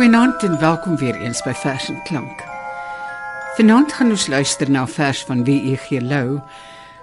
Goeienaand en welkom weer eens by Vers en Klank. Vanaand gaan ons luister na 'n vers van W.E.G. Lou,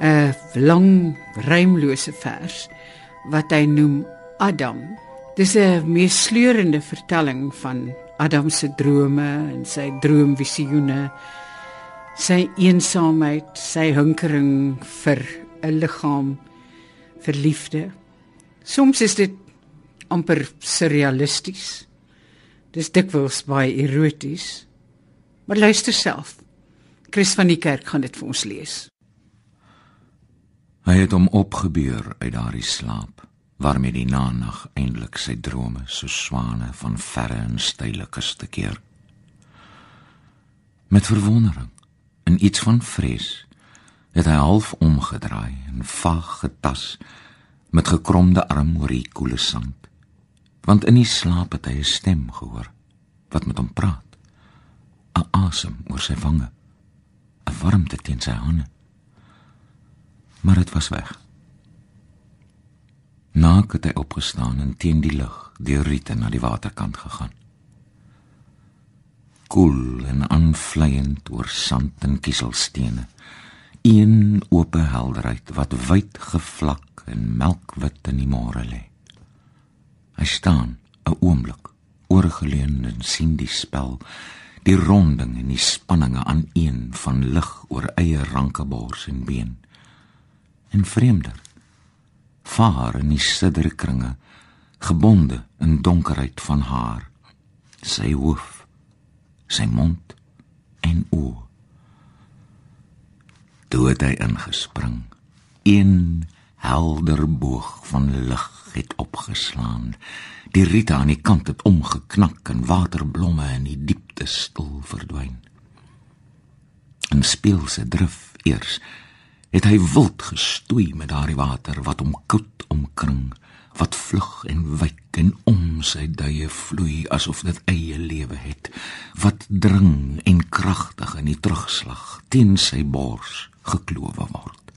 'n lang rymlose vers wat hy noem Adam. Dis 'n meesleurende vertelling van Adam se drome en sy droomvisioene, sy eensaamheid, sy hinkering vir 'n liggaam, vir liefde. Soms is dit amper surrealisties. Dis dikwels baie eroties. Maar luister self. Chris van die kerk gaan dit vir ons lees. Hy het hom opgebeur uit daardie slaap waarmee die nag eintlik sy drome so swane van verre en steile kuste keer. Met verwondering en iets van vrees het hy half omgedraai en vaag getas met gekromde arm oor die koele sand want in die slaap het hy 'n stem gehoor wat met hom praat. 'n asem oor sy wange 'n warmte teen sy hande. Maar dit was weg. Naak het hy opgestaan en teen die lug deur riete na die waterkant gegaan. Koel en aanvleiend oor sand en kieselstene. Een oop helderheid wat wyd gevlak en melkwit in die môre lê Hy staan 'n oomblik oorgeleun en sien die spel, die ronding en die spanninge aan een van lig oor eie ranke bors en been. En vreemder, vaar in die sidderkringe, gebonde in donkerheid van haar, sy hoof, sy mond en oë. Toe het hy ingespring, een helder boog van lig het opgeslaan. Die riete aan die kant het omgeknak en waterblomme in die diepte stil verdwyn. En speelse drif eers het hy wild gestoei met daardie water wat hom koud omkring, wat vlug en wyk en om sy duie vloei asof dit eie lewe het, wat dring en kragtig in die terugslag teen sy bors geklowe word.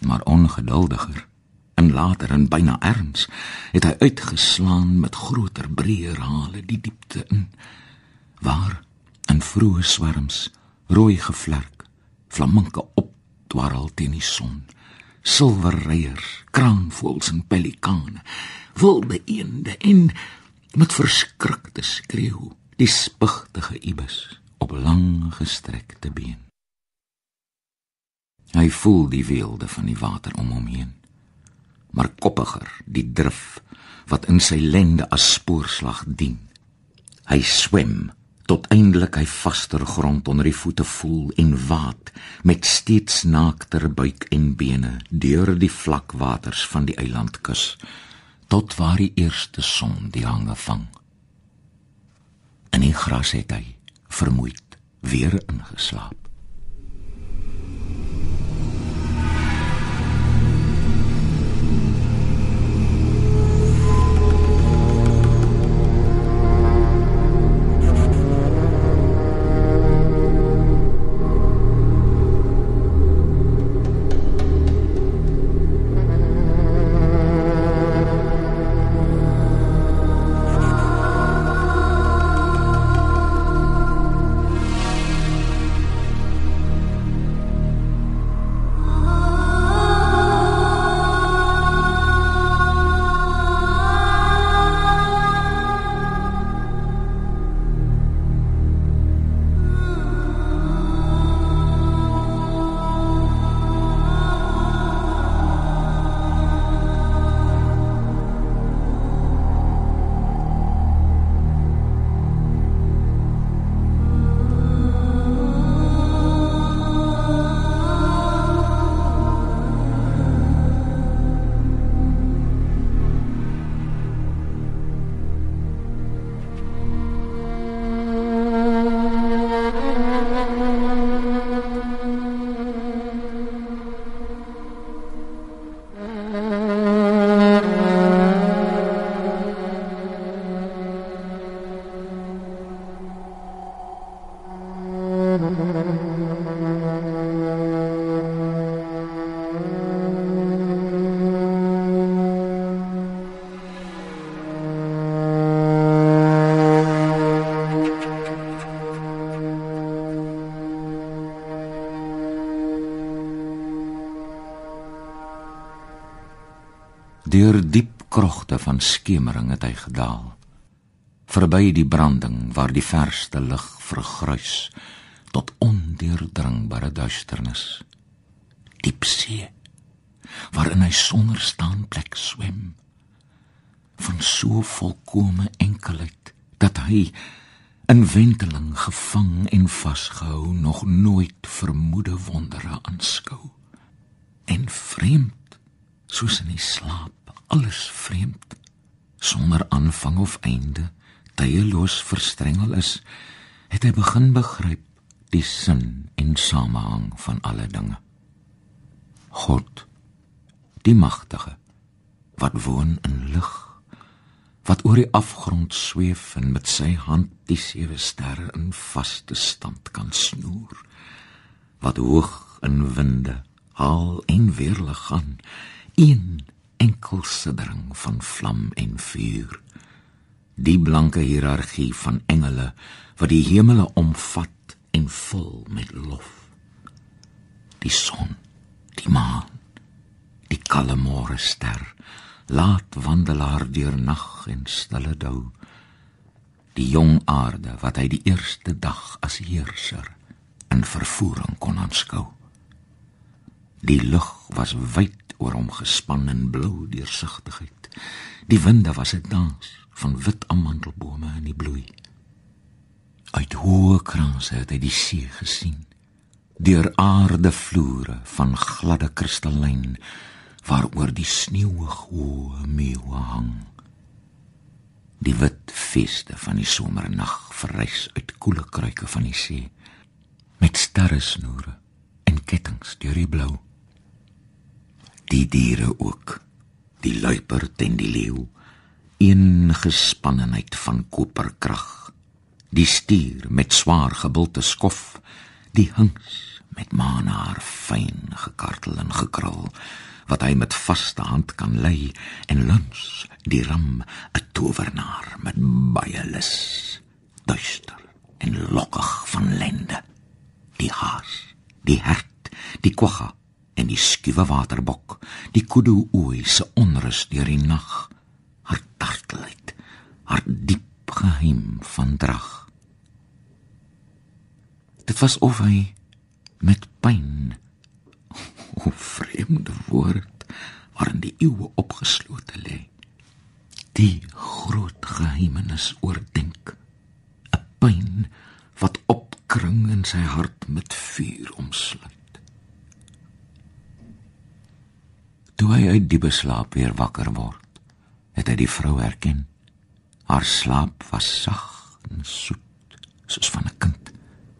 Maar ongeduldiger en later en byna erns het hy uitgeslaan met groter breër hale die diepte in waar in vroeë swerms rooi gevlerk flaminke op dwarrel teen die son silwerreiers kraanvoëls en pelikane wilde eende en met verskrikte skreeu die spigtige ibis op lang gestrekte been hy voel die weelde van die water om hom heen maar koppiger die drif wat in sy lende as spoorslag dien. Hy swem tot eindelik hy vaster grond onder die voete voel en waat met steeds naakter buik en bene deur die vlak waters van die eilandkus tot waar die eerste son die hange vang. In die gras het hy vermoeid weer ingeslaap. Deur diep krogte van skemering het hy gedaal. Verby die branding waar die verste lig vergruis tot ondeurdringbare duisternis. Diep see waarin hy sonder staanplek swem van so volkomme enkelheid dat hy in wenteling gevang en vasgehou nog nooit vermoede wondere aanskou en vreemd soos in die slaap alles vreemd sonder aanvang of einde tydeloos verstrengel is het hy begin begryp die sin en samehang van alle dinge. God die magtige wat woon in lig wat oor die afgrond sweef en met sy hand die sewe sterre in vaste stand kan snoer wat hoog in winde haal en weer lig gaan een enkel siddering van vlam en vuur. Die blanke hiërargie van engele wat die hemele omvat en vul met lof. Die son die maan die kalme môre ster laat wandelaar deur nag en stille dou. Die jong aarde wat hy die eerste dag as heerser in vervoering kon aanskou. Die lug was wyd oor hom gespan in blou deursigtigheid die winde was 'n dans van wit amandelbome in die bloei uit hoë kranse het hy die see gesien deur aarde vloere van gladde kristallyn waaroor die sneeuhoë meeuwe hang. Die wit veste van die somernag verrys uit koele kruike van die see met sterresnoere en kettinge deur die blou. Die diere ook, die luiperd en die leeu, een gespannenheid van koperkrag. Die stier met swaar gebulte skof, die hings met maanhaar fyn gekartel en gekrul wat hy met vaste hand kan lei en luns die ram 'n towernaar met baie lus duister en lokkig van lende die haas die hert die kwagga en die skuwe waterbok die kudu ooi se onrus deur die nag haar tartelheid haar diep geheim van drag. Dit was of hy met pyn o vreemde woord waarin die eeue opgeslote lê die groot geheimenis oordink. 'n pyn wat opkring in sy hart met vuur omsluit toe hy uit die beslaap weer wakker word het hy die vrou herken. Haar slaap was sag en soet soos van 'n kind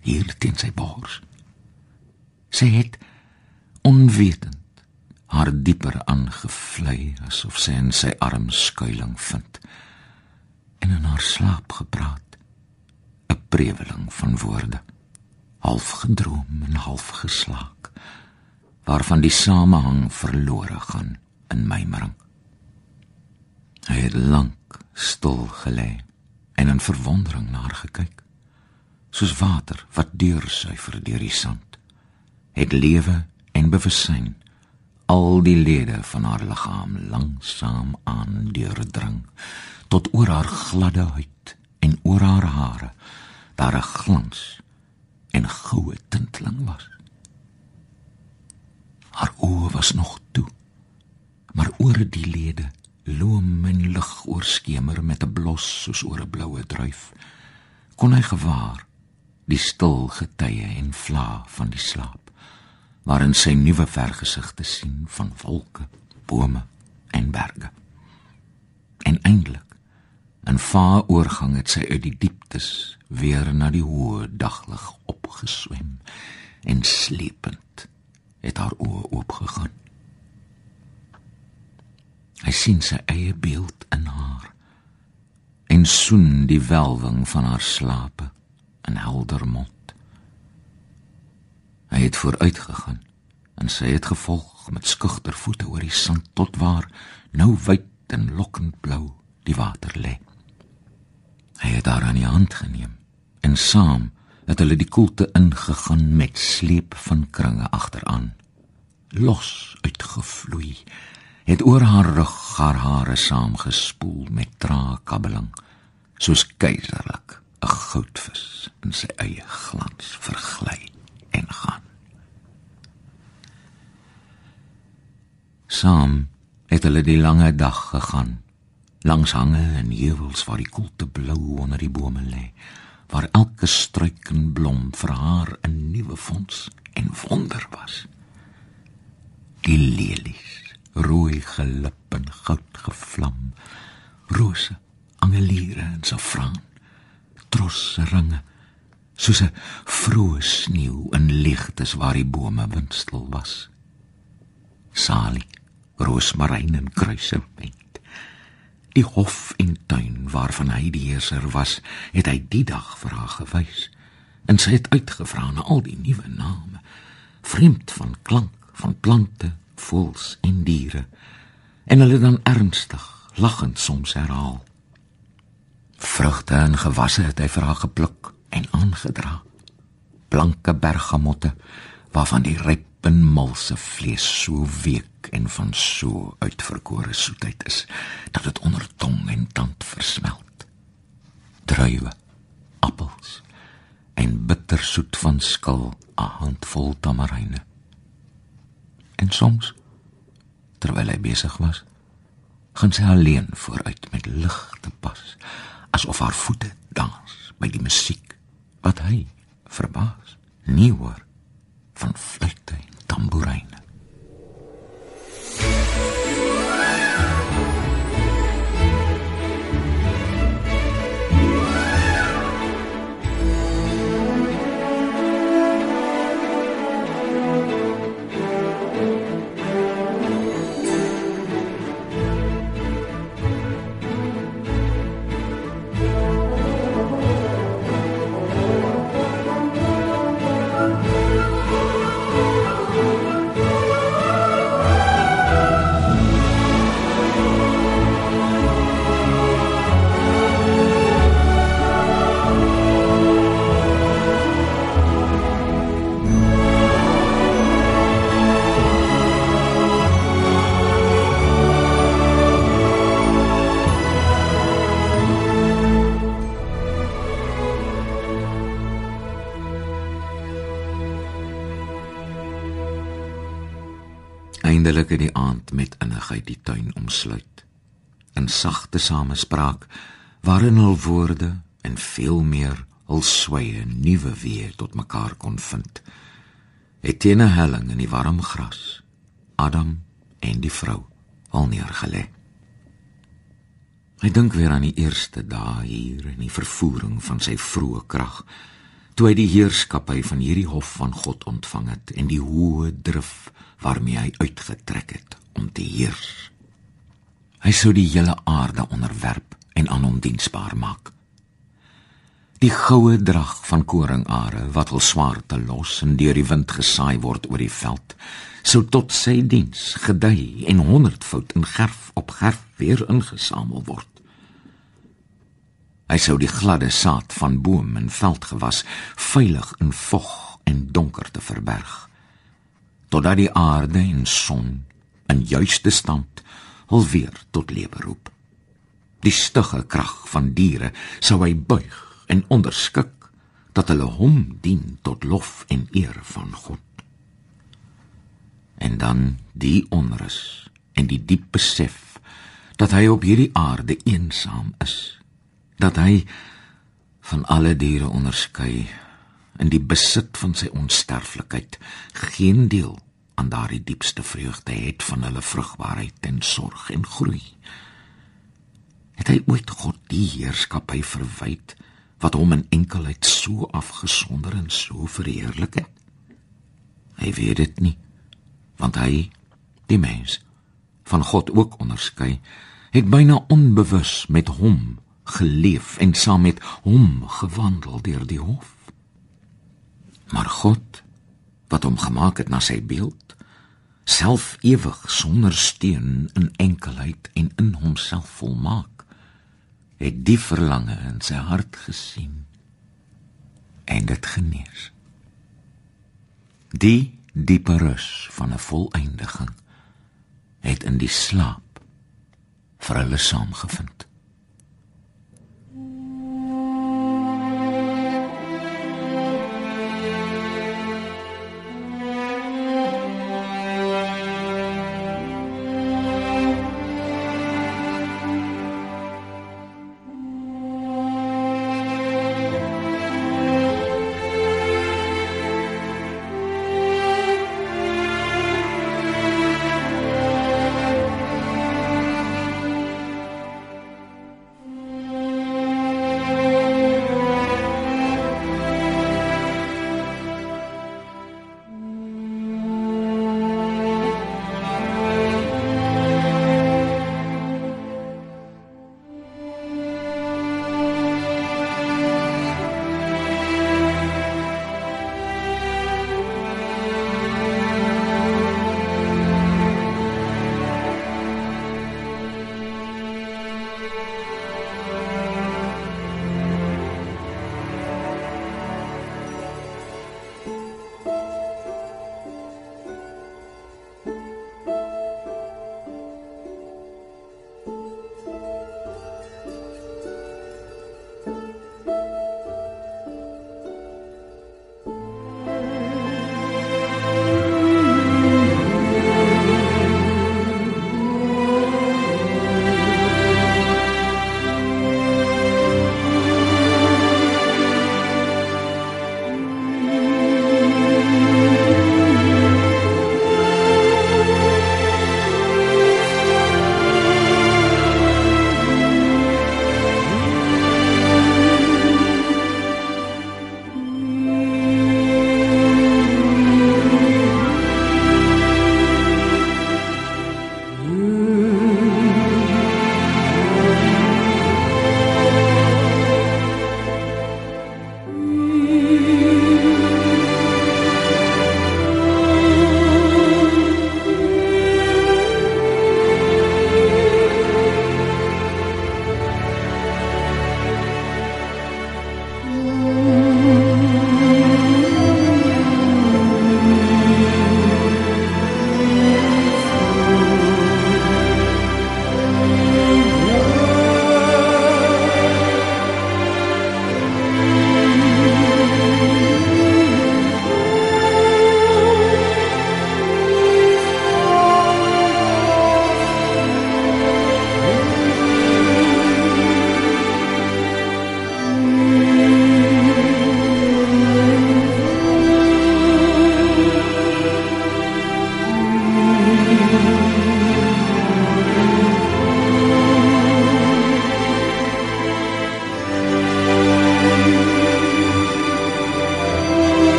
hier teen sy bors. Sy het onwetend haar dieper aangevlei asof sy in sy arm skuilings vind en in haar slaap gepraat. 'n preweling van woorde half gedroom en half geslaak waarvan die samehang verlore gaan in my mering. Hy het lank stil gelê en in verwondering na haar gekyk. Soos water wat deursuiver deur die sand het lewe en bewussyn al die lede van haar liggaam langsaam aan deurdring tot oor haar gladde huid en oor haar hare daar 'n glans en goue tinteling was haar oë was nog toe maar oor die lede loom en lig oorskemer met 'n blos soos oor 'n bloue druif kon hy gewaar die stil getye en vla van die slaap waarin sy nuwe vergesigte sien van wolke, bome en berge. En eindelik in vaar oorgang het sy uit die dieptes weer na die hoë daglig opgeswem en slepend het haar oë oopgegaan. Hy sien sy eie beeld in haar en soen die welwing van haar slape in helder mond. Hy het vooruit gegaan en sy het gevolg met skugter voete oor die sand tot waar nou wyd en lokkend blou die water lê. Hy het haar aan die hand geneem en saam het hulle die koelte ingegaan met sleep van kringe agteraan. Los uitgevloei het oor haar rug haar hare saamgespoel met traag kabbeling soos keiserlik 'n goudvis in sy eie glans vergly en gaan saam het hulle die lange dag gegaan langs hange en heuwels waar die koelte blou onder die bome lê waar elke struik en blom vir haar 'n nuwe fonds en wonder was. Die lelies rooi gelip en goud gevlam rose angeliere en safraan trosse ringe soos 'n vroeë sneeu in ligtes waar die bome windstil was. Salie roosmaryn en kruisement Die hof en tuin waarvan hy die heerser was, het hy die dag vir haar gewys. En sy het uitgevra na al die nuwe name, vreemd van klank van plante, voëls en diere. En hulle dan ernstig, lagend soms herhaal. Vrugte en gewasse het hy vir haar gepluk en aangedra. Blanke bergamotte waarvan die ryp en malse vlees so week en van so uitverkore soetheid is dat dit onder tong en tand versmelt. Druiwe, appels en bittersoet van skil, 'n handvol tamaryne. En soms terwyl hy besig was, gaan sy alleen vooruit met ligte pas, asof haar voete dans by die musiek wat hy verbaas nie hoor van fluitte en tamboerijn. Eindelik het die aand met innigheid die tuin omsluit. In sagte samespraak waarin hul woorde en veel meer hul sweye nuwe weer tot mekaar kon vind. Het teen 'n helling in die warm gras Adam en die vrou al neergelê. Hy dink weer aan die eerste dae hier in die vervoering van sy vroeë krag toe hy die heerskappy van hierdie hof van God ontvang het en die hoë drif waarmee hy uitgetrek het om te heers. Hy sou die hele aarde onderwerp en aan hom diensbaar maak. Die goue drag van koringare wat al swaar te los en deur die wind gesaai word oor die veld, sou tot sy diens gedei en honderdvoud in gerf op gerf weer ingesamel word. Hy sou die gladde saad van boom en veldgewas veilig in vog en donkerte verberg totdat die aarde en son in juiste stand alweer tot lewe roep. Die stugge krag van diere sou hy buig en onderskik dat hulle hom dien tot lof en eer van God. En dan die onrus en die diep besef dat hy op hierdie aarde eensaam is, dat hy van alle diere onderskei in die besit van sy onsterflikheid geen deel aan daardie diepste vreugde het van hulle vrugbaarheid en sorg en groei. Het hy ooit God die heerskappy verwyd wat hom in enkelheid so afgesonder en so verheerlik het? Hy weet dit nie, want hy, die mens, van God ook onderskei, het byna onbewus met hom geleef en saam met hom gewandel deur die hof. Maar God wat hom gemaak het na sy beeld, self ewig sonder steen in enkelheid en in homself volmaak, het die verlange in sy hart gesien en dit genees. Die diepe rus van 'n volëindiging het in die slaap vir hulle saamgevind.